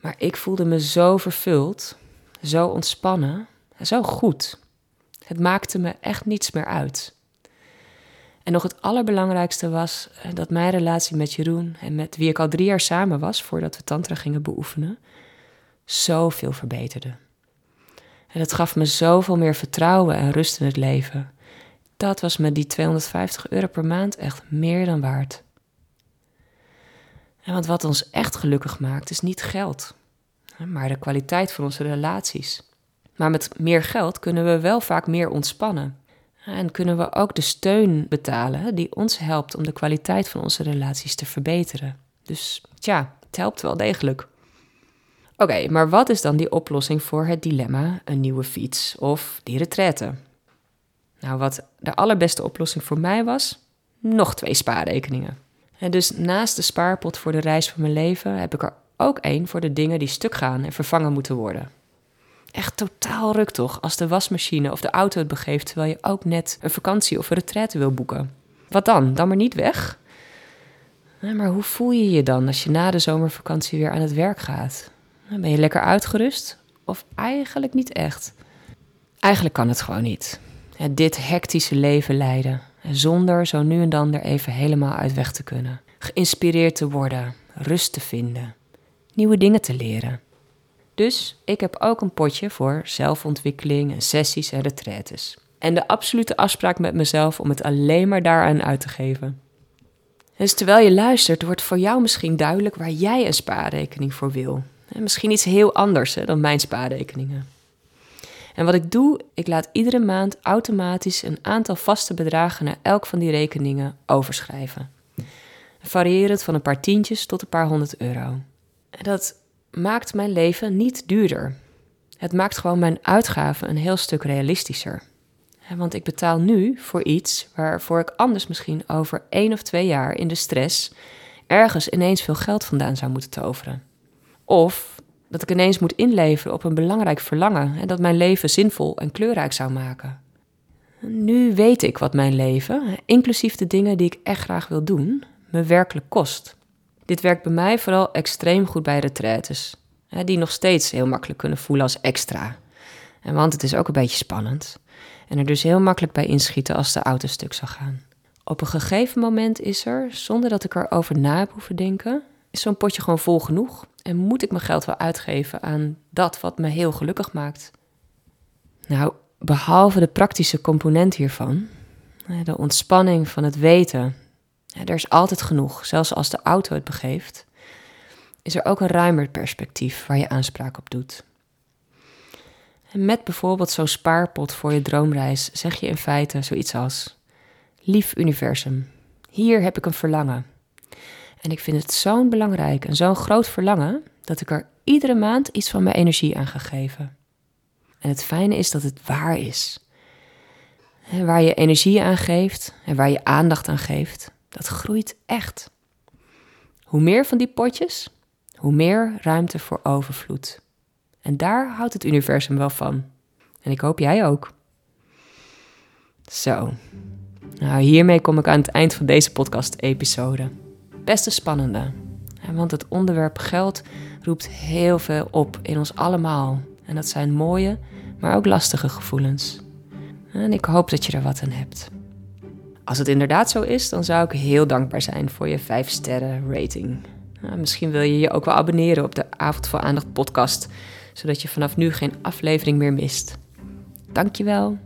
Maar ik voelde me zo vervuld, zo ontspannen, zo goed. Het maakte me echt niets meer uit. En nog het allerbelangrijkste was dat mijn relatie met Jeroen en met wie ik al drie jaar samen was voordat we Tantra gingen beoefenen, zoveel verbeterde. En dat gaf me zoveel meer vertrouwen en rust in het leven. Dat was me die 250 euro per maand echt meer dan waard. En want wat ons echt gelukkig maakt, is niet geld, maar de kwaliteit van onze relaties. Maar met meer geld kunnen we wel vaak meer ontspannen. En kunnen we ook de steun betalen die ons helpt om de kwaliteit van onze relaties te verbeteren. Dus ja, het helpt wel degelijk. Oké, maar wat is dan die oplossing voor het dilemma een nieuwe fiets of die retraite? Nou, wat de allerbeste oplossing voor mij was, nog twee spaarrekeningen. En dus naast de spaarpot voor de reis van mijn leven heb ik er ook één voor de dingen die stuk gaan en vervangen moeten worden. Echt totaal ruk toch, als de wasmachine of de auto het begeeft terwijl je ook net een vakantie of een retraite wil boeken. Wat dan? Dan maar niet weg? Maar hoe voel je je dan als je na de zomervakantie weer aan het werk gaat? Ben je lekker uitgerust? Of eigenlijk niet echt? Eigenlijk kan het gewoon niet. dit hectische leven leiden, zonder zo nu en dan er even helemaal uit weg te kunnen. Geïnspireerd te worden, rust te vinden, nieuwe dingen te leren. Dus ik heb ook een potje voor zelfontwikkeling en sessies en retraites. En de absolute afspraak met mezelf om het alleen maar daaraan uit te geven. Dus terwijl je luistert, wordt voor jou misschien duidelijk waar jij een spaarrekening voor wil. En misschien iets heel anders dan mijn spaarrekeningen. En wat ik doe, ik laat iedere maand automatisch een aantal vaste bedragen naar elk van die rekeningen overschrijven. Variërend van een paar tientjes tot een paar honderd euro. En dat maakt mijn leven niet duurder. Het maakt gewoon mijn uitgaven een heel stuk realistischer. Want ik betaal nu voor iets waarvoor ik anders misschien over één of twee jaar in de stress ergens ineens veel geld vandaan zou moeten toveren. Of dat ik ineens moet inleveren op een belangrijk verlangen en dat mijn leven zinvol en kleurrijk zou maken. Nu weet ik wat mijn leven, inclusief de dingen die ik echt graag wil doen, me werkelijk kost. Dit werkt bij mij vooral extreem goed bij retraites. die nog steeds heel makkelijk kunnen voelen als extra. En want het is ook een beetje spannend. En er dus heel makkelijk bij inschieten als de auto stuk zou gaan. Op een gegeven moment is er, zonder dat ik erover na heb hoeven denken, is zo'n potje gewoon vol genoeg. En moet ik mijn geld wel uitgeven aan dat wat me heel gelukkig maakt. Nou, behalve de praktische component hiervan, de ontspanning van het weten, er is altijd genoeg, zelfs als de auto het begeeft, is er ook een ruimer perspectief waar je aanspraak op doet. Met bijvoorbeeld zo'n spaarpot voor je droomreis zeg je in feite zoiets als: Lief universum, hier heb ik een verlangen. En ik vind het zo'n belangrijk en zo'n groot verlangen dat ik er iedere maand iets van mijn energie aan ga geven. En het fijne is dat het waar is. waar je energie aan geeft en waar je aandacht aan geeft, dat groeit echt. Hoe meer van die potjes, hoe meer ruimte voor overvloed. En daar houdt het universum wel van. En ik hoop jij ook. Zo. Nou, hiermee kom ik aan het eind van deze podcast-episode. Best spannende. Want het onderwerp geld roept heel veel op in ons allemaal. En dat zijn mooie, maar ook lastige gevoelens. En ik hoop dat je er wat aan hebt. Als het inderdaad zo is, dan zou ik heel dankbaar zijn voor je 5 sterren rating. Misschien wil je je ook wel abonneren op de Avond voor Aandacht podcast, zodat je vanaf nu geen aflevering meer mist. Dankjewel.